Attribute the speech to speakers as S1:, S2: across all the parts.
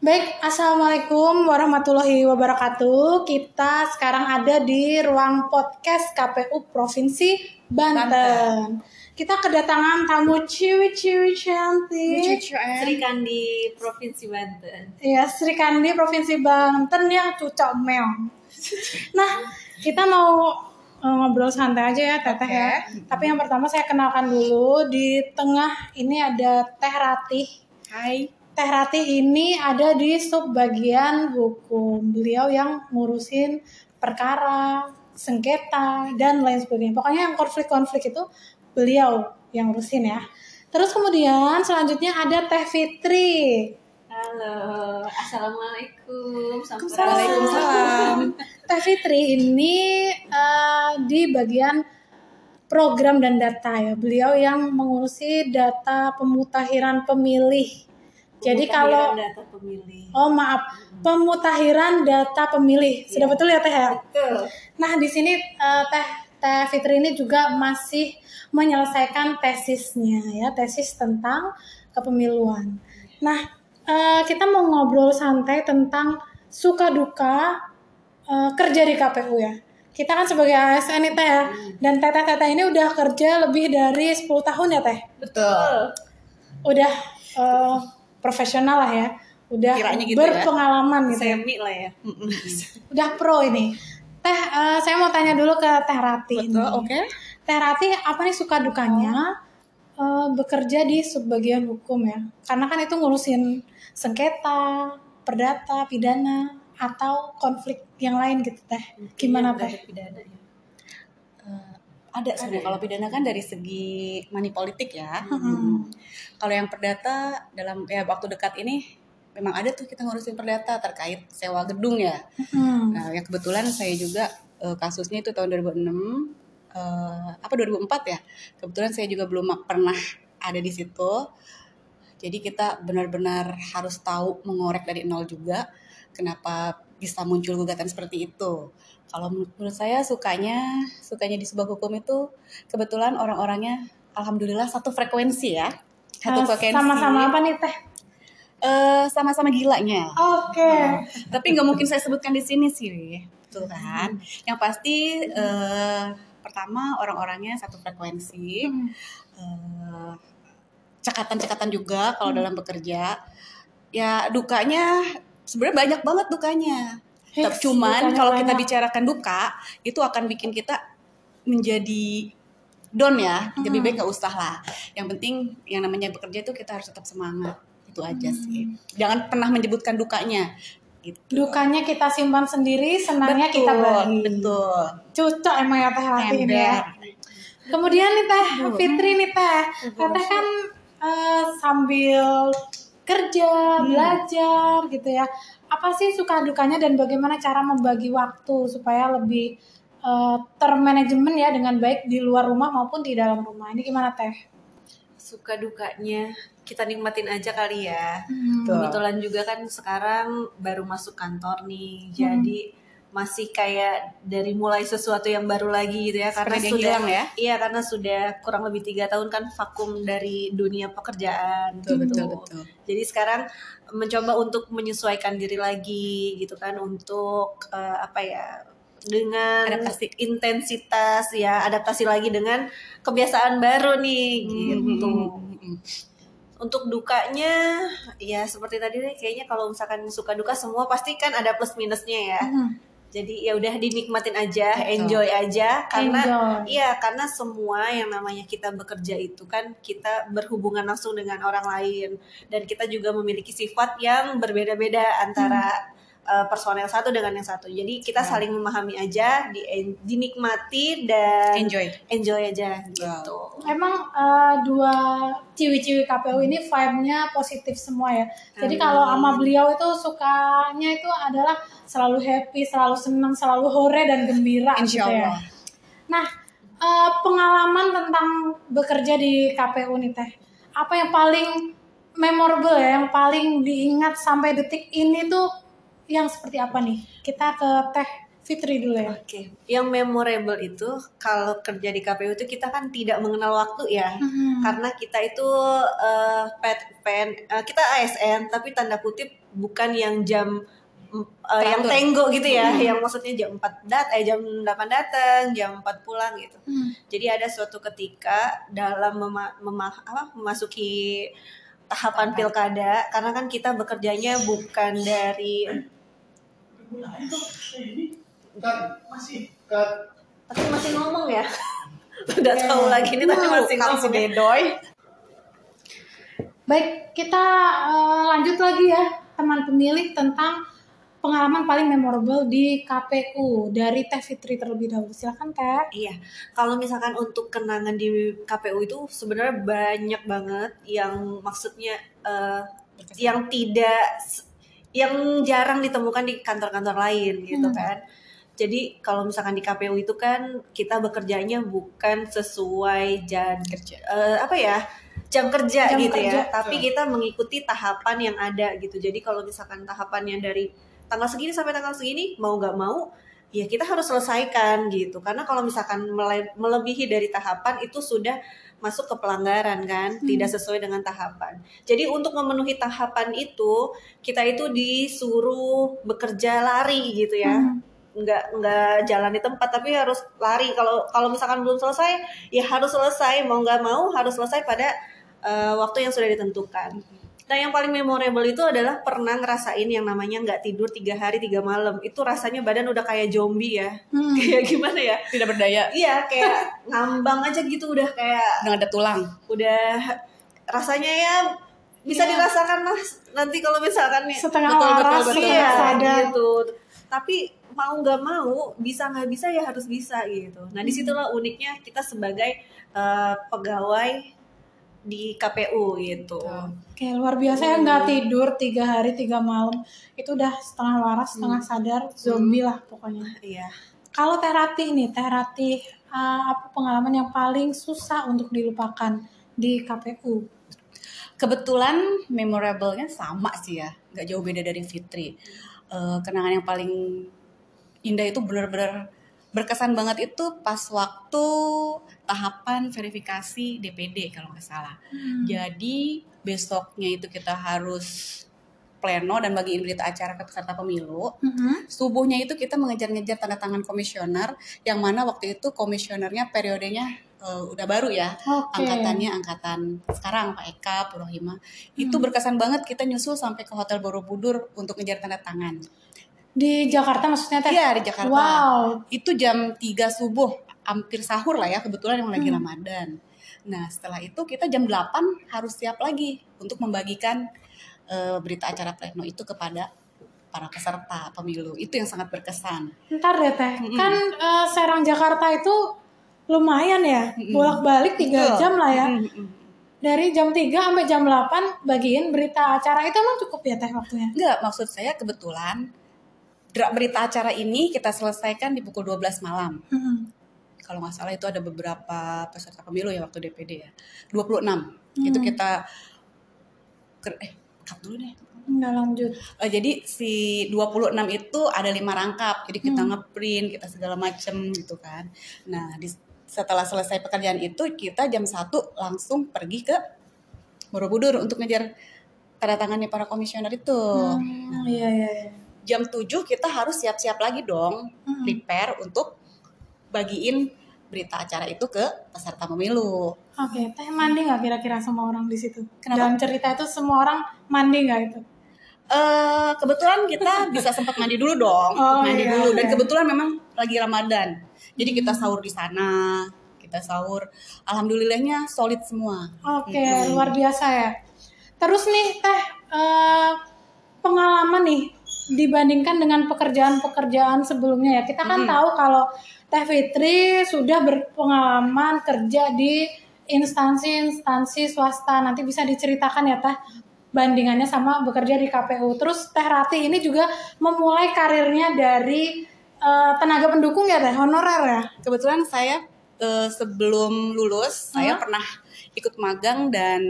S1: Baik, Assalamualaikum warahmatullahi wabarakatuh. Kita sekarang ada di ruang podcast KPU Provinsi Banten.
S2: Banten.
S1: Kita kedatangan tamu ciwi-ciwi cantik.
S2: Sri Kandi Provinsi Banten.
S1: Ya, Sri Kandi Provinsi Banten yang cucok meong. Nah, kita mau eh, ngobrol santai aja ya Teteh ya. Tapi yang pertama saya kenalkan dulu di tengah ini ada Teh Ratih.
S2: Hai.
S1: Teh Ratih ini ada di sub bagian hukum. Beliau yang ngurusin perkara, sengketa, dan lain sebagainya. Pokoknya yang konflik-konflik itu beliau yang ngurusin ya. Terus kemudian selanjutnya ada Teh Fitri.
S2: Halo. Assalamualaikum.
S1: Waalaikumsalam. Teh Fitri ini eh, di bagian program dan data ya. Beliau yang mengurusi data pemutakhiran pemilih. Jadi kalau
S2: Pemutahiran data pemilih.
S1: Oh maaf, pemutakhiran data pemilih. Sudah
S2: Iya.
S1: betul ya Teh ya?
S2: Betul.
S1: Nah di sini eh, Teh Teh Fitri ini juga masih menyelesaikan tesisnya ya, tesis tentang kepemiluan. Nah eh, kita mau ngobrol santai tentang suka duka eh, kerja di KPU ya. Kita kan sebagai ASN nih Teh ya, dan Teteh-teteh ini udah kerja lebih dari 10 tahun ya Teh.
S2: Betul.
S1: Udah eh, profesional lah ya, udah
S3: Kiranya gitu ya.
S1: berpengalaman gitu. ya.
S2: Semi lah ya.
S1: Udah pro ini. Teh, eh, saya mau tanya dulu ke Teh Rati
S3: Betul, oke.
S1: Teh Rati, apa nih suka dukanya eh, bekerja di subbagian hukum ya? Karena kan itu ngurusin sengketa, perdata, pidana, atau konflik yang lain gitu Teh. Gimana Teh?
S2: pidana ya.
S3: Ada sebenarnya kalau pidana kan dari segi money politik ya.
S1: Mm-mm.
S3: Kalau yang perdata dalam ya waktu dekat ini memang ada tuh kita ngurusin perdata terkait sewa gedung ya.
S1: Mm.
S3: Nah, yang kebetulan saya juga eh, kasusnya itu tahun 2006 eh, apa 2004 ya. Kebetulan saya juga belum pernah ada di situ. Jadi kita benar-benar harus tahu mengorek dari nol juga kenapa bisa muncul gugatan seperti itu. Kalau menurut saya sukanya sukanya di sebuah hukum itu kebetulan orang-orangnya alhamdulillah satu frekuensi ya. Satu
S1: Eh,
S3: frekuensi.
S1: Sama-sama apa nih Teh?
S3: Eh, sama-sama gilanya.
S1: Oke.
S3: Tapi nggak mungkin saya sebutkan di sini sih, betul kan? Yang pasti eh, pertama orang-orangnya satu frekuensi,
S1: Hmm.
S3: eh, cekatan-cekatan juga kalau dalam bekerja. Ya dukanya sebenarnya banyak banget dukanya. Tapi cuman kalau kita bicarakan duka itu akan bikin kita menjadi down ya. Lebih
S1: Hmm.
S3: baik nggak usah lah. Yang penting yang namanya bekerja itu kita harus tetap semangat. Itu aja sih.
S1: Hmm.
S3: Jangan pernah menyebutkan dukanya. Gitu.
S1: Dukanya kita simpan sendiri, senangnya kita bagi.
S3: Betul.
S1: Cocok emang ya Teh Rati ini ya. Kemudian nih Teh Fitri nih Teh, Teteh kan eh, sambil kerja, belajar gitu ya. Apa sih suka dukanya dan bagaimana cara membagi waktu supaya lebih eh, termanajemen ya dengan baik di luar rumah maupun di dalam rumah. Ini gimana Teh?
S2: Suka dukanya kita nikmatin aja kali ya.
S1: Hmm.
S3: Betul.
S2: Kebetulan juga kan sekarang baru masuk kantor nih. Jadi masih kayak dari mulai sesuatu yang baru lagi gitu ya karena
S3: Seperti dia
S2: sudah
S3: hilang ya?
S2: iya karena sudah kurang lebih tiga tahun kan vakum dari dunia pekerjaan
S3: Betul,
S2: gitu.
S3: betul, betul.
S2: Jadi sekarang mencoba untuk menyesuaikan diri lagi gitu kan untuk eh, apa ya dengan
S3: Adaptasi.
S2: intensitas ya adaptasi lagi dengan kebiasaan baru nih gitu.
S3: Hmm.
S2: Untuk dukanya ya seperti tadi deh kayaknya kalau misalkan suka duka semua pasti kan ada plus minusnya ya.
S1: Hmm.
S2: Jadi ya udah dinikmatin aja,
S3: Betul.
S2: enjoy aja. Karena iya karena semua yang namanya kita bekerja itu kan kita berhubungan langsung dengan orang lain. Dan kita juga memiliki sifat yang berbeda-beda antara uh, personel satu dengan yang satu. Jadi kita
S3: Hmm.
S2: saling memahami aja, di, dinikmati dan
S3: Enjoy.
S2: enjoy aja gitu.
S1: Emang eh, dua ciwi-ciwi KPU ini vibe-nya positif semua ya. Jadi
S2: Amin.
S1: kalau sama beliau itu sukanya itu adalah selalu happy, selalu senang, selalu hore dan gembira
S3: Insya
S1: gitu ya.
S3: Allah.
S1: Nah, eh, pengalaman tentang bekerja di KPU nih Teh. Apa yang paling memorable ya, yang paling diingat sampai detik ini tuh yang seperti apa nih? Kita ke Teh Fitri dulu ya.
S2: Oke, yang memorable itu kalau kerja di KPU itu kita kan tidak mengenal waktu ya,
S1: Hmm.
S2: karena kita itu eh, pet- PN, eh, kita ASN tapi tanda kutip bukan yang jam eh, yang tenggo gitu ya,
S1: Hmm.
S2: yang maksudnya jam 4 dat eh jam 8 datang, jam 4 pulang gitu.
S1: Hmm.
S2: Jadi ada suatu ketika dalam mema- mema- apa, memasuki tahapan pilkada, karena kan kita bekerjanya bukan dari
S4: masih cut.
S2: tapi masih ngomong ya. Udah tahu lagi ini tapi masih ngomong. ya.
S3: Bedoy.
S1: Baik, kita eh, lanjut lagi ya teman pemilih tentang pengalaman paling memorable di KPU dari Teh Fitri terlebih dahulu. Silakan Teh.
S2: Iya, kalau misalkan untuk kenangan di KPU itu sebenarnya banyak banget yang maksudnya eh, yang tidak yang jarang ditemukan di kantor-kantor lain gitu
S1: Hmm.
S2: kan. Jadi kalau misalkan di KPU itu kan kita bekerjanya bukan sesuai jam
S3: Kerja.
S2: eh, apa ya jam kerja
S1: Jam
S2: gitu
S1: kerja.
S2: ya, tapi kita mengikuti tahapan yang ada gitu. Jadi kalau misalkan tahapannya dari tanggal segini sampai tanggal segini mau nggak mau ya kita harus selesaikan gitu. Karena kalau misalkan mele- melebihi dari tahapan itu sudah masuk ke pelanggaran kan,
S1: Hmm.
S2: tidak sesuai dengan tahapan. Jadi untuk memenuhi tahapan itu kita itu disuruh bekerja lari gitu ya.
S1: Hmm.
S2: nggak nggak jalan di tempat tapi harus lari kalau kalau misalkan belum selesai ya harus selesai mau nggak mau harus selesai pada eh, waktu yang sudah ditentukan nah yang paling memorable itu adalah pernah ngerasain yang namanya nggak tidur tiga hari tiga malam itu rasanya badan udah kayak zombie ya
S1: Hmm.
S2: kayak gimana ya
S3: Tidak berdaya.
S2: iya kayak ngambang aja gitu udah kayak
S3: Udah ada tulang.
S2: udah rasanya ya bisa
S1: Iya.
S2: dirasakan lah nanti kalau misalkan nih
S1: Setengah
S3: Betul, betul,
S1: waras,
S3: betul.
S1: setengah
S2: Iya,
S1: sadar.
S2: gitu. Tapi mau nggak mau, bisa nggak bisa ya harus bisa gitu. Nah di situlah uniknya kita sebagai eh, pegawai di KPU gitu.
S1: Oke, luar biasa ya nggak tidur tiga hari tiga malam. Itu udah setengah waras, setengah sadar, zombie lah pokoknya.
S2: Iya.
S1: Kalau Teh Rati nih, Teh Rati, uh, apa pengalaman yang paling susah untuk dilupakan di KPU?
S3: Kebetulan memorable-nya sama sih ya, nggak jauh beda dari Fitri. Eh, kenangan yang paling indah itu benar-benar berkesan banget itu pas waktu tahapan verifikasi DPD kalau nggak salah. Jadi besoknya itu kita harus pleno dan bagiin berita acara ke peserta pemilu.
S1: Mhm.
S3: Subuhnya itu kita mengejar-ngejar tanda tangan komisioner yang mana waktu itu komisionernya periodenya eh, udah baru ya
S1: Oke.
S3: angkatannya angkatan sekarang Pak Eka Purwohima itu berkesan banget kita nyusul sampai ke Hotel Borobudur untuk ngejar tanda tangan
S1: Di Jakarta maksudnya Teh?
S3: iya di Jakarta
S1: Wow.
S3: itu jam 3 subuh hampir sahur lah ya kebetulan yang lagi
S1: Hmm.
S3: Ramadan nah setelah itu kita jam 8 harus siap lagi untuk membagikan eh, berita acara pleno itu kepada para peserta pemilu itu yang sangat berkesan
S1: Ntar deh Teh,
S3: Mm-mm.
S1: kan uh, Serang Jakarta itu lumayan ya, bolak-balik tiga
S3: Betul.
S1: jam lah ya.
S3: Mm-mm.
S1: Dari jam 3 sampai jam 8 bagiin berita acara itu emang cukup ya Teh waktunya?
S3: Enggak, maksud saya kebetulan dra- berita acara ini kita selesaikan di pukul 12 malam.
S1: Mhm.
S3: Kalau nggak salah itu ada beberapa peserta pemilu ya waktu DPD ya. 26. Itu
S1: Hmm.
S3: kita ker- eh cut dulu deh.
S1: Nggak lanjut.
S3: Eh, jadi si 26 itu ada lima rangkap. Jadi kita
S1: Hmm.
S3: ngeprint, kita segala macem gitu kan. Nah, di, setelah selesai pekerjaan itu kita jam 1 langsung pergi ke Borobudur untuk ngejar tanda tangannya para komisioner itu.
S1: Hmm, iya iya. iya.
S3: Jam 7 kita harus siap-siap lagi dong
S1: Hmm.
S3: prepare untuk bagiin berita acara itu ke peserta pemilu.
S1: Oke, Teh mandi nggak kira-kira semua orang di situ?
S3: Kenapa?
S1: Dalam cerita itu semua orang mandi nggak itu?
S3: Eh kebetulan kita bisa sempat mandi dulu dong,
S1: Oh,
S3: mandi
S1: iya,
S3: dulu dan
S1: oke.
S3: kebetulan memang lagi Ramadan. Jadi kita sahur di sana, kita sahur. Alhamdulillahnya solid semua.
S1: Oke,
S3: Mm-mm.
S1: luar biasa ya. Terus nih Teh, eh, pengalaman nih dibandingkan dengan pekerjaan-pekerjaan sebelumnya ya. Kita kan
S3: Mm-mm.
S1: tahu kalau Teh Fitri sudah berpengalaman kerja di instansi-instansi swasta. Nanti bisa diceritakan ya Teh bandingannya sama bekerja di KPU. Terus Teh Rati ini juga memulai karirnya dari eh, tenaga pendukung ya Teh, honorer ya.
S3: Kebetulan saya eh, sebelum lulus saya
S1: Hah?
S3: pernah ikut magang dan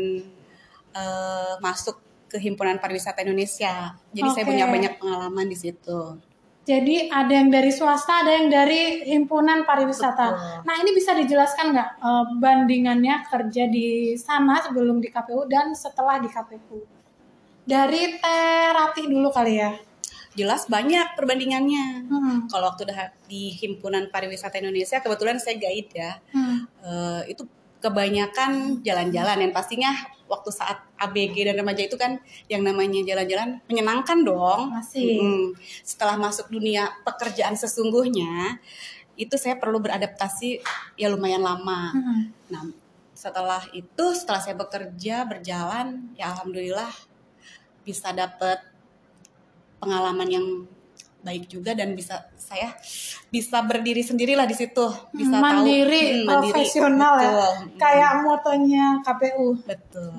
S3: eh, masuk ke Himpunan Pariwisata Indonesia. Jadi saya
S1: Oke.
S3: punya banyak pengalaman di situ.
S1: Jadi ada yang dari swasta, ada yang dari himpunan pariwisata.
S3: Betul.
S1: Nah ini bisa dijelaskan nggak eh, bandingannya kerja di sana sebelum di KPU dan setelah di KPU? Dari Teh Ratih dulu kali ya.
S3: Jelas banyak perbandingannya.
S1: Hmm.
S3: Kalau waktu di Himpunan Pariwisata Indonesia, kebetulan saya guide ya.
S1: Hmm.
S3: Eh, itu kebanyakan jalan-jalan yang pastinya waktu saat ABG dan remaja itu kan yang namanya jalan-jalan menyenangkan dong.
S1: Masih.
S3: Mm. Setelah masuk dunia pekerjaan sesungguhnya itu saya perlu beradaptasi ya lumayan lama.
S1: Hmm.
S3: Nah, setelah itu setelah saya bekerja berjalan ya alhamdulillah bisa dapat pengalaman yang baik juga dan bisa saya bisa berdiri sendirilah di situ bisa tahu
S1: mandiri,
S3: Hmm, mandiri.
S1: profesional ya.
S3: Betul.
S1: Kayak motonya KPU.
S3: betul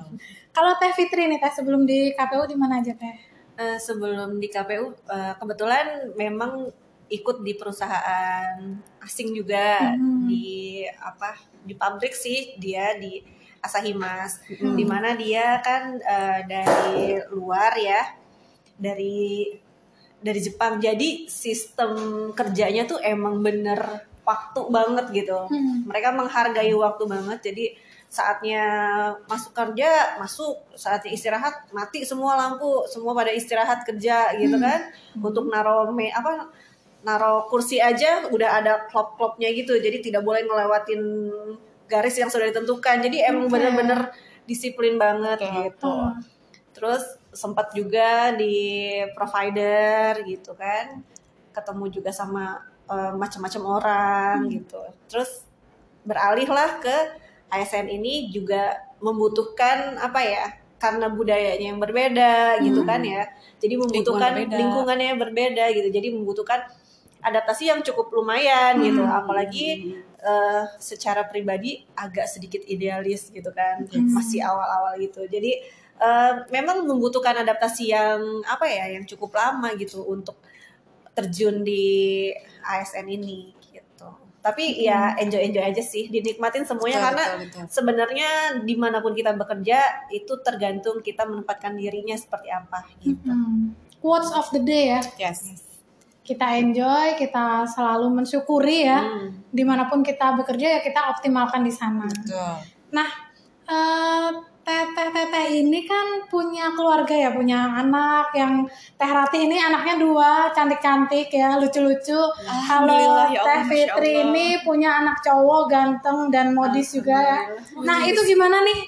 S1: Kalau Teh Fitri nih Teh sebelum di KPU di mana aja Teh?
S2: Eh, sebelum di KPU eh, kebetulan memang ikut di perusahaan asing juga
S1: Hmm.
S2: di apa di pabrik sih dia di Asahimas
S1: Hmm.
S2: di mana dia kan eh, dari luar ya dari dari Jepang. Jadi sistem kerjanya tuh emang bener waktu banget gitu.
S1: Hmm.
S2: mereka menghargai waktu banget. Jadi saatnya masuk kerja masuk. Saatnya istirahat mati semua lampu. Semua pada istirahat kerja gitu
S1: Hmm.
S2: kan. Untuk naro me apa naro kursi aja udah ada klop-klopnya gitu. Jadi tidak boleh ngelewatin garis yang sudah ditentukan. Jadi emang
S1: Oke.
S2: bener-bener disiplin banget gitu.
S1: Hmm.
S2: terus sempat juga di provider gitu kan ketemu juga sama eh, macam-macam orang gitu terus beralihlah ke ASN ini juga membutuhkan apa ya karena budayanya yang berbeda gitu
S1: Hmm.
S2: kan ya jadi membutuhkan
S3: Lingkungan berbeda.
S2: lingkungannya yang berbeda gitu jadi membutuhkan adaptasi yang cukup lumayan gitu
S1: Hmm.
S2: apalagi eh, secara pribadi agak sedikit idealis gitu kan
S1: Hmm.
S2: masih awal-awal gitu jadi eh, memang membutuhkan adaptasi yang apa ya yang cukup lama gitu untuk terjun di ASN ini gitu tapi ya enjoy enjoy aja sih dinikmatin semuanya
S3: Betul,
S2: karena
S3: betul, betul.
S2: sebenarnya di mana pun kita bekerja itu tergantung kita menempatkan dirinya seperti apa gitu
S1: Hmm. Quotes of the day ya.
S3: yes
S1: Kita enjoy, kita selalu mensyukuri ya.
S2: Hmm.
S1: Di mana pun kita bekerja ya kita optimalkan di sana.
S3: betul
S1: Nah, eh, teteh-teteh ini kan punya keluarga ya, punya anak yang Teh Rati ini anaknya dua, cantik-cantik ya, lucu-lucu. Kalau
S3: Alhamdulillah, ya Allah,
S1: Teh Fitri
S3: Allah.
S1: ini punya anak cowok ganteng dan modis juga ya. Nah, itu gimana nih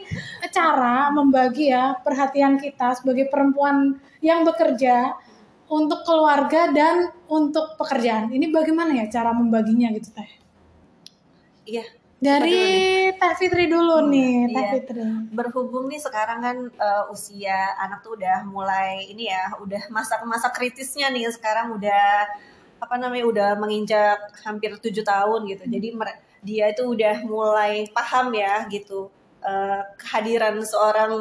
S1: cara membagi ya perhatian kita sebagai perempuan yang bekerja untuk keluarga dan untuk pekerjaan. Ini bagaimana ya cara membaginya gitu, Teh?
S2: iya
S1: Dari Teh Fitri dulu nih, Teh
S2: iya.
S1: Fitri.
S2: berhubung nih sekarang kan eh, usia anak tuh udah mulai ini ya udah masa-masa kritisnya nih sekarang udah apa namanya udah menginjak hampir tujuh tahun gitu jadi dia itu udah mulai paham ya gitu eh, kehadiran seorang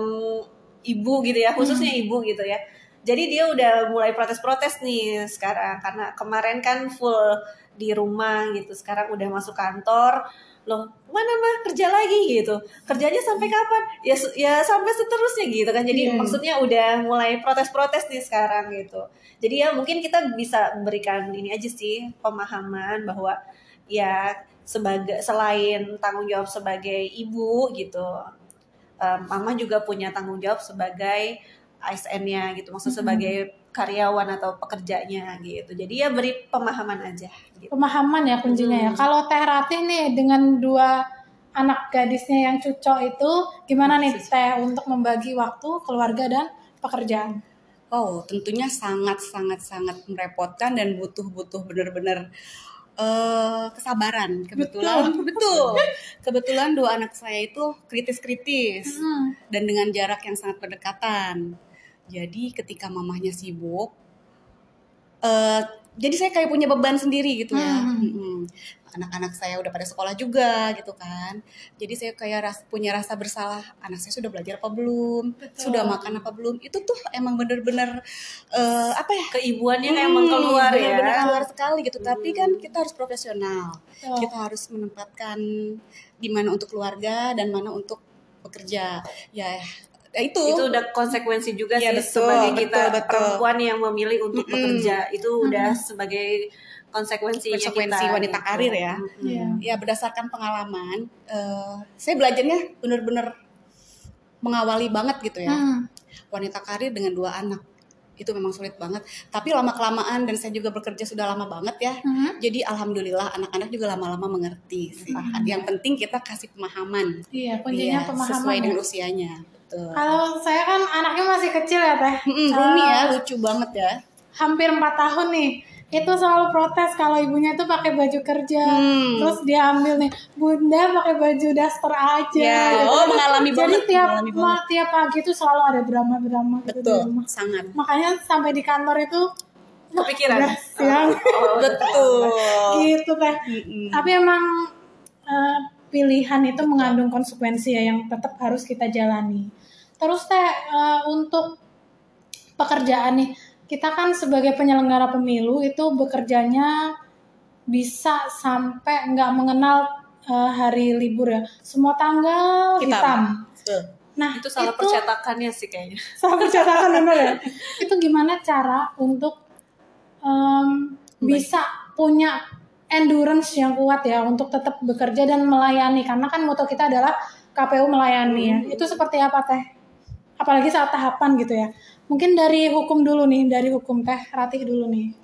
S2: ibu gitu ya khususnya ibu gitu ya jadi dia udah mulai protes-protes nih sekarang karena kemarin kan full di rumah gitu sekarang udah masuk kantor loh mana mah kerja lagi? Gitu. Kerjanya sampai kapan? Ya ya sampai seterusnya gitu kan. Jadi
S1: Iya.
S2: maksudnya udah mulai protes-protes nih sekarang gitu. Jadi ya mungkin kita bisa berikan ini aja sih pemahaman bahwa ya sebagai selain tanggung jawab sebagai ibu gitu eh, mama juga punya tanggung jawab sebagai ASN-nya gitu. Maksud sebagai karyawan atau pekerjanya gitu jadi ya beri pemahaman aja gitu.
S1: Pemahaman ya kuncinya ya.
S2: Hmm.
S1: Kalau Teh Rati nih dengan dua anak gadisnya yang cucok itu gimana nih Teh untuk membagi waktu keluarga dan pekerjaan?
S3: Oh, tentunya sangat sangat sangat merepotkan dan butuh-butuh benar-benar eh kesabaran. Kebetulan betul. Kebetulan dua anak saya itu kritis-kritis
S1: Hmm.
S3: dan dengan jarak yang sangat berdekatan. Jadi ketika mamahnya sibuk eh jadi saya kayak punya beban sendiri gitu ya.
S1: Hmm.
S3: Mm-mm. Anak-anak saya udah pada sekolah juga gitu kan. Jadi saya kayak ras- punya rasa bersalah. Anak saya sudah belajar apa belum?
S1: Betul.
S3: Sudah makan apa belum? Itu tuh emang bener-bener eh, apa ya?
S2: keibuannya
S3: Hmm,
S2: emang keluar ya
S3: bener-bener keluar sekali gitu. Tapi kan kita harus profesional.
S1: Betul.
S3: Kita harus menempatkan di mana untuk keluarga dan mana untuk bekerja. Ya Ya itu.
S2: itu udah konsekuensi juga
S3: Iya,
S2: sih
S3: betul,
S2: sebagai
S3: betul,
S2: kita
S3: betul.
S2: perempuan yang memilih untuk
S3: Mm-mm.
S2: bekerja itu udah sebagai konsekuensinya
S3: Konsekuensi
S2: kita,
S3: wanita
S2: gitu.
S3: karir ya.
S2: Mm-mm.
S1: Iya.
S3: Ya berdasarkan pengalaman, eh, saya belajarnya bener-bener mengawali banget gitu ya.
S1: Hmm.
S3: Wanita karir dengan dua anak itu memang sulit banget. Tapi lama kelamaan dan saya juga bekerja sudah lama banget ya.
S1: Hmm.
S3: Jadi alhamdulillah anak-anak juga lama-lama mengerti sih. Yang penting kita kasih pemahaman.
S1: Iya, kuncinya
S3: Iya,
S1: pemahaman.
S3: sesuai
S1: ya.
S3: dengan usianya. Betul.
S1: Kalau saya kan anaknya masih kecil ya teh.
S3: Mm-mm, Rumi ya
S1: Eh,
S3: lucu banget ya.
S1: hampir 4 tahun nih. Itu selalu protes kalau ibunya tuh pakai baju kerja.
S3: Hmm.
S1: Terus dia ambil nih, "Bunda pakai baju daster aja."
S3: Ya,
S1: Gitu.
S3: oh, mengalami
S1: Jadi
S3: banget,
S1: tiap
S3: mengalami banget.
S1: tiap pagi tuh selalu ada drama-drama gitu di
S3: Betul,
S1: rumah.
S3: sangat.
S1: Makanya sampai di kantor itu
S2: kepikiran
S1: siang
S2: Oh,
S3: Betul.
S1: gitu teh.
S3: Mm-mm.
S1: Tapi emang eh, pilihan itu mengandung konsekuensi ya yang tetap harus kita jalani. Terus teh eh, untuk pekerjaan nih, kita kan sebagai penyelenggara pemilu itu bekerjanya bisa sampai nggak mengenal eh, hari libur ya. Semua tanggal
S3: Hitam.
S1: hitam.
S3: Betul.
S1: Nah
S2: itu salah percetakannya sih kayaknya
S1: salah percetakan bener ya. Itu gimana cara untuk em, bisa punya endurance yang kuat ya untuk tetap bekerja dan melayani karena kan moto kita adalah KPU melayani ya. Itu seperti apa teh? Apalagi saat tahapan gitu ya. Mungkin dari hukum dulu nih, dari hukum teh Ratih dulu nih.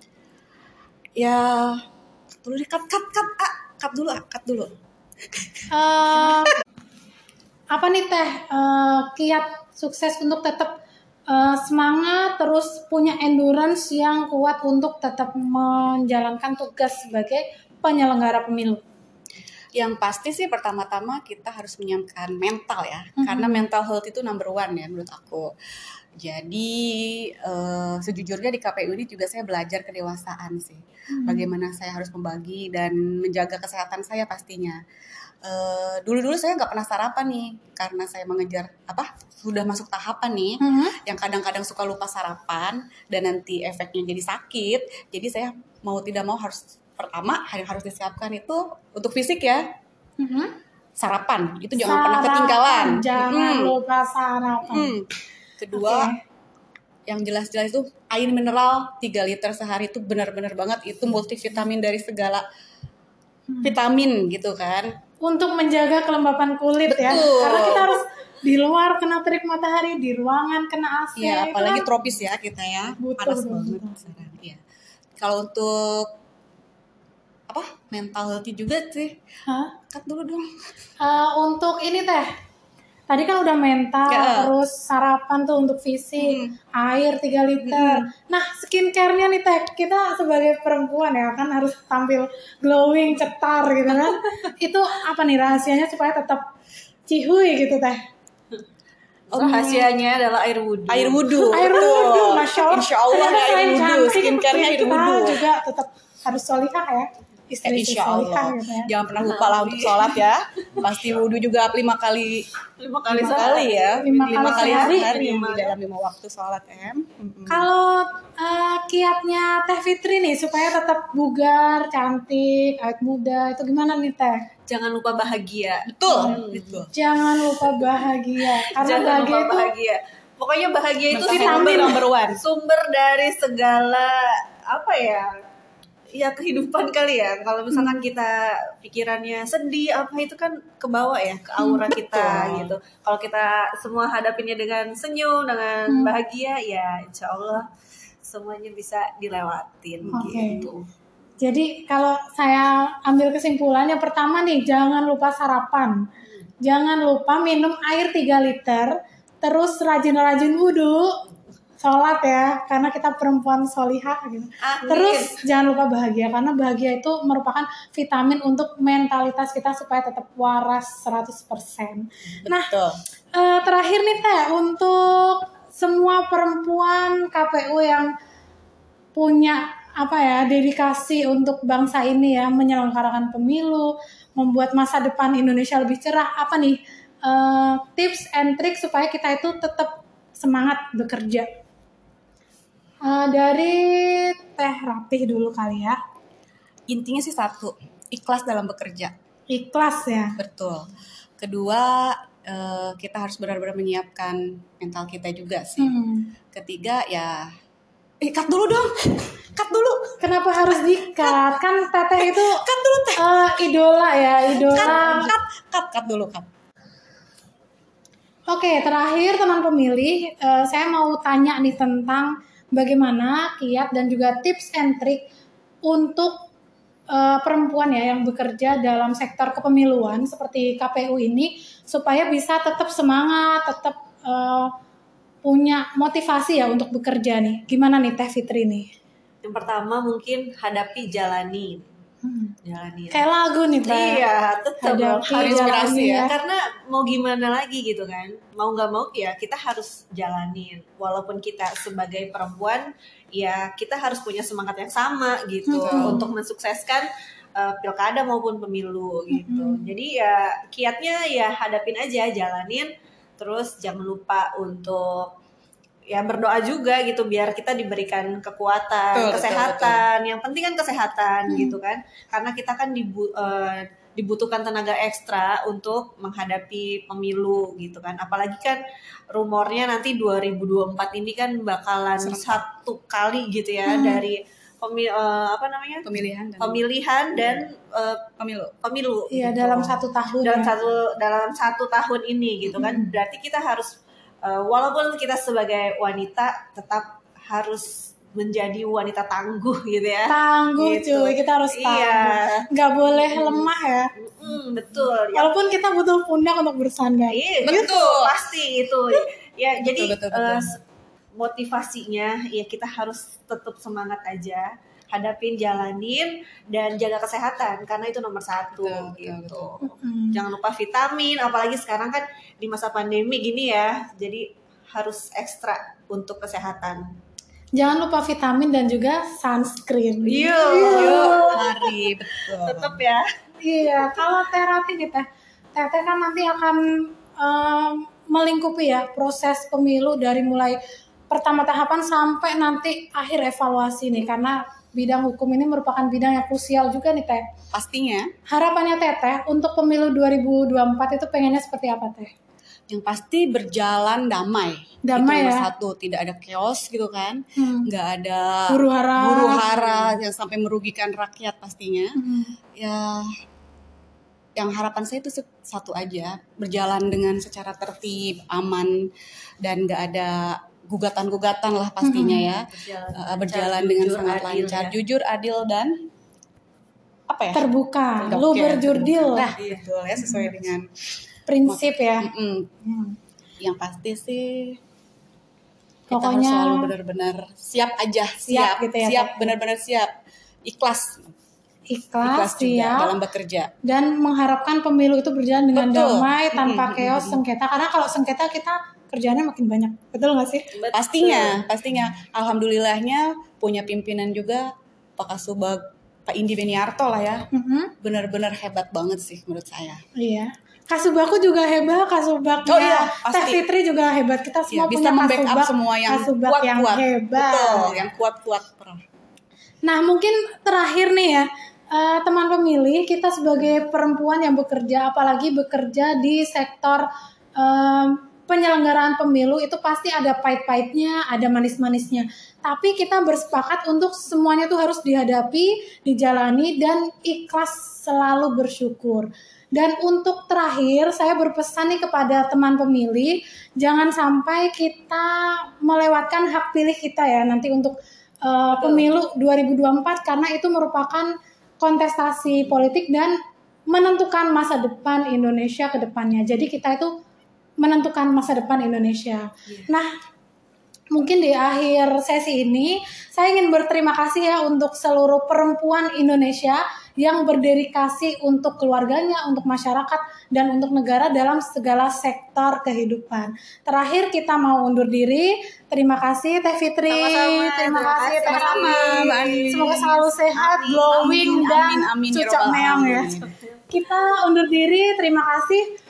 S3: Ya, dulu di cut cut cut ah, cut dulu ah, cut dulu.
S1: Eh, apa nih teh eh, kiat sukses untuk tetap eh, semangat terus punya endurance yang kuat untuk tetap menjalankan tugas sebagai penyelenggara pemilu.
S3: Yang pasti sih pertama-tama kita harus menyiapkan mental ya,
S1: Mhm.
S3: karena mental health itu number one ya menurut aku. Jadi eh, sejujurnya di KPU ini juga saya belajar kedewasaan sih. Bagaimana saya harus membagi dan menjaga kesehatan saya pastinya. Eh, dulu-dulu saya nggak pernah sarapan nih, karena saya mengejar apa sudah masuk tahapan nih,
S1: Mhm.
S3: yang kadang-kadang suka lupa sarapan dan nanti efeknya jadi sakit. Jadi saya mau tidak mau harus pertama yang harus disiapkan itu untuk fisik ya
S1: Mhm.
S3: sarapan itu jangan pernah
S1: Sarapan,
S3: ketinggalan.
S1: Jangan
S3: Mm.
S1: lupa sarapan.
S3: Mm. Kedua
S1: Oke.
S3: yang jelas-jelas itu air mineral 3 liter sehari itu benar-benar banget itu multivitamin dari segala
S1: Hmm.
S3: vitamin gitu kan.
S1: Untuk menjaga kelembapan kulit ya.
S3: Betul.
S1: Karena kita harus di luar kena terik matahari, di ruangan kena AC. Itu
S3: apalagi
S1: kan-
S3: tropis ya kita ya.
S1: Betul,
S3: Panas
S1: betul,
S3: banget. Iya. Kalau untuk? Mental healthy juga sih.
S1: Hah?
S3: Cut dulu dong.
S1: Eh, untuk ini teh tadi kan udah mental
S3: Ya.
S1: terus sarapan tuh untuk fisik
S3: Hmm.
S1: air 3 liter nah skincare-nya nih teh kita sebagai perempuan ya kan harus tampil glowing cetar gitu kan itu apa nih rahasianya supaya tetap cihuy gitu teh
S2: rahasianya adalah air wudhu
S3: Air wudhu.
S1: air wudhu masya allah
S3: Insya Allah air wudhu. Skincare-nya air
S1: kita
S3: wudhu.
S1: juga tetap harus solihah ya istri
S3: Insya Allah.
S1: gitu ya
S3: Jangan pernah lupa lah untuk sholat ya. Pasti wudhu juga lima kali
S2: lima kali
S3: lima kali ya.
S1: Lima kali sehari.
S3: sehari
S2: Lima.
S3: di dalam lima waktu sholat em. Mm-mm.
S1: Kalau eh, kiatnya Teh Fitri nih supaya tetap bugar, cantik, awet muda itu gimana nih Teh?
S2: jangan lupa bahagia
S3: Betul. Betul.
S1: Jangan lupa bahagia karena
S2: jangan
S1: bahagia
S2: lupa
S1: itu
S2: bahagia pokoknya bahagia itu sumber
S3: number one.
S2: sumber dari segala apa ya ya kehidupan kali ya kalau misalkan
S3: Hmm.
S2: kita pikirannya sedih apa itu kan ke bawah ya ke aura kita
S3: Hmm, betul.
S2: gitu kalau kita semua hadapinnya dengan senyum dengan
S1: Hmm.
S2: bahagia ya insya Allah semuanya bisa dilewatin
S1: Oke.
S2: gitu
S1: Jadi kalau saya ambil kesimpulan yang pertama nih jangan lupa sarapan. Jangan lupa minum air 3 liter, terus rajin-rajin wudhu, sholat ya, karena kita perempuan solihah gitu.
S2: Amin.
S1: Terus jangan lupa bahagia karena bahagia itu merupakan vitamin untuk mentalitas kita supaya tetap waras 100%. Nah,
S3: Betul.
S1: eh, terakhir nih Teh untuk semua perempuan KPU yang punya apa ya dedikasi untuk bangsa ini ya menyelenggarakan pemilu, membuat masa depan Indonesia lebih cerah. Apa nih eh, tips and trick supaya kita itu tetap semangat bekerja? Eh, dari Teh Rapih dulu kali ya.
S3: Intinya sih satu, ikhlas dalam bekerja.
S1: Ikhlas ya.
S3: Betul. Kedua, eh, kita harus benar-benar menyiapkan mental kita juga sih.
S1: Hmm.
S3: Ketiga ya, eh cut dulu dong, cut dulu,
S1: Kenapa harus di-cut? Kan teteh itu
S3: cut dulu teh,
S1: eh, idola ya,
S3: cut,
S1: idola.
S3: cut, cut, cut dulu cut.
S1: Oke, terakhir teman pemilih, eh, saya mau tanya nih tentang bagaimana kiat dan juga tips and trick untuk eh, perempuan ya yang bekerja dalam sektor kepemiluan seperti KPU ini supaya bisa tetap semangat, tetap eh, punya motivasi ya untuk bekerja nih. Gimana nih Teh Fitri nih?
S2: Yang pertama mungkin hadapi jalani.
S1: Hmm.
S2: Jalani.
S1: Kayak lagu nih Teh.
S2: Iya, tetap Harus
S3: inspirasi
S1: jalani
S3: ya.
S2: karena mau gimana lagi gitu kan mau nggak mau ya kita harus jalanin walaupun kita sebagai perempuan ya kita harus punya semangat yang sama gitu
S1: Hmm.
S2: untuk mensukseskan uh, pilkada maupun pemilu gitu
S1: Hmm.
S2: jadi ya kiatnya ya hadapin aja jalanin terus jangan lupa untuk ya berdoa juga gitu biar kita diberikan kekuatan
S3: Betul, betul,
S2: kesehatan yang penting kan kesehatan
S1: Hmm.
S2: gitu kan karena kita kan dibu- eh, dibutuhkan tenaga ekstra untuk menghadapi pemilu gitu kan apalagi kan rumornya nanti 2024 ini kan bakalan
S3: Serentak.
S2: satu kali gitu ya
S1: Hmm.
S2: dari pemi- eh, apa namanya
S3: Pemilihan dan
S2: pemilihan dan eh,
S3: pemilu.
S2: pemilu
S1: Iya,
S2: gitu.
S1: dalam satu tahun.
S2: dalam
S1: ya.
S2: satu dalam satu tahun ini gitu kan
S1: Hmm.
S2: berarti kita harus eh, walaupun kita sebagai wanita tetap harus menjadi wanita tangguh gitu ya
S1: Tangguh
S2: Gitu.
S1: cuy, kita harus tangguh.
S2: iya
S1: Nggak boleh lemah ya.
S2: Mm, betul ya
S1: Walaupun kita butuh pundak untuk bersandar.
S2: Iya,
S3: Betul.
S2: gitu, pasti itu. Ya, jadi
S3: betul, betul.
S2: eh, s- motivasinya ya kita harus tetap semangat aja, hadapin, jalanin dan jaga kesehatan karena itu nomor satu
S3: Betul, betul,
S2: gitu.
S1: Hmm.
S2: Jangan lupa vitamin, apalagi sekarang kan di masa pandemi gini ya, jadi harus ekstra untuk kesehatan.
S1: Jangan lupa vitamin dan juga sunscreen.
S2: Iya.
S3: Yuk, hari betul.
S2: Tetap ya.
S1: Iya, kalau terapi nih teh, teteh kan nanti akan em, melingkupi ya proses pemilu dari mulai pertama tahapan sampai nanti akhir evaluasi nih karena bidang hukum ini merupakan bidang yang krusial juga nih teh.
S3: Pastinya
S1: Harapannya teteh untuk pemilu 2024 itu pengennya seperti apa teh?
S3: yang pasti berjalan damai.
S1: Damai
S3: Itu
S1: ya?
S3: satu, tidak ada chaos gitu kan.
S1: Hmm.
S3: Nggak ada
S1: Huru hara.
S3: huru hara yang sampai merugikan rakyat pastinya.
S1: Hmm.
S3: Ya yang harapan saya itu satu aja, berjalan dengan secara tertib, aman dan nggak ada gugatan-gugatan lah pastinya ya. Uh, berjalan dengan
S2: jujur,
S3: sangat
S2: adil
S3: lancar,
S2: ya.
S3: jujur, adil dan apa ya?
S1: Terbuka, lu berjurdil,
S3: Nah, betul ya sesuai dengan
S1: prinsip ya.
S3: Mm-mm.
S1: Hmm.
S3: yang pasti sih kita harus
S1: Pokoknya
S3: selalu benar-benar siap aja
S1: Siap
S3: siap
S1: gitu ya,
S3: siap benar-benar siap ikhlas
S1: ikhlas,
S3: ikhlas juga
S1: siap,
S3: dalam bekerja
S1: dan mengharapkan pemilu itu berjalan dengan
S3: Betul.
S1: damai tanpa chaos
S3: mm-mm.
S1: sengketa karena kalau sengketa kita kerjaannya makin banyak. Betul nggak sih?
S3: Pastinya pastinya. Alhamdulillahnya punya pimpinan juga Pak Kasubag Pak Indi Beniarto lah ya.
S1: Mhm.
S3: benar-benar hebat banget sih menurut saya.
S1: Iya. Kasubagku juga hebat, Kasubagnya
S3: Oh iya,
S1: Teh. Fitri juga hebat. Kita
S3: ya,
S1: semua
S3: bisa
S1: punya Kasubag,
S3: semua yang
S1: Kasubag
S3: kuat-kuat.
S1: yang hebat.
S3: betul yang kuat-kuat.
S1: Nah, mungkin terakhir nih ya, eh, teman pemilih, kita sebagai perempuan yang bekerja, apalagi bekerja di sektor em, penyelenggaraan pemilu, itu pasti ada pahit-pahitnya, ada manis-manisnya. Tapi kita bersepakat untuk semuanya tuh harus dihadapi, dijalani, dan ikhlas selalu bersyukur. Dan untuk terakhir, saya berpesan nih kepada teman pemilih, jangan sampai kita melewatkan hak pilih kita ya nanti untuk uh, pemilu 2024 karena itu merupakan kontestasi politik dan menentukan masa depan Indonesia ke depannya. Jadi kita itu menentukan masa depan Indonesia. Nah, mungkin di akhir sesi ini saya ingin berterima kasih ya untuk seluruh perempuan Indonesia yang berdedikasi untuk keluarganya, untuk masyarakat dan untuk negara dalam segala sektor kehidupan. Terakhir kita mau undur diri. Terima kasih Teh Fitri.
S2: Sama-sama.
S1: Terima
S2: Terima
S1: kasih Teh
S3: Ani.
S1: Semoga selalu sehat,
S2: Amin,
S1: glowing
S3: amin,
S1: dan
S3: amin, amin, ya
S1: cucok meong ya. Kita undur diri. Terima kasih.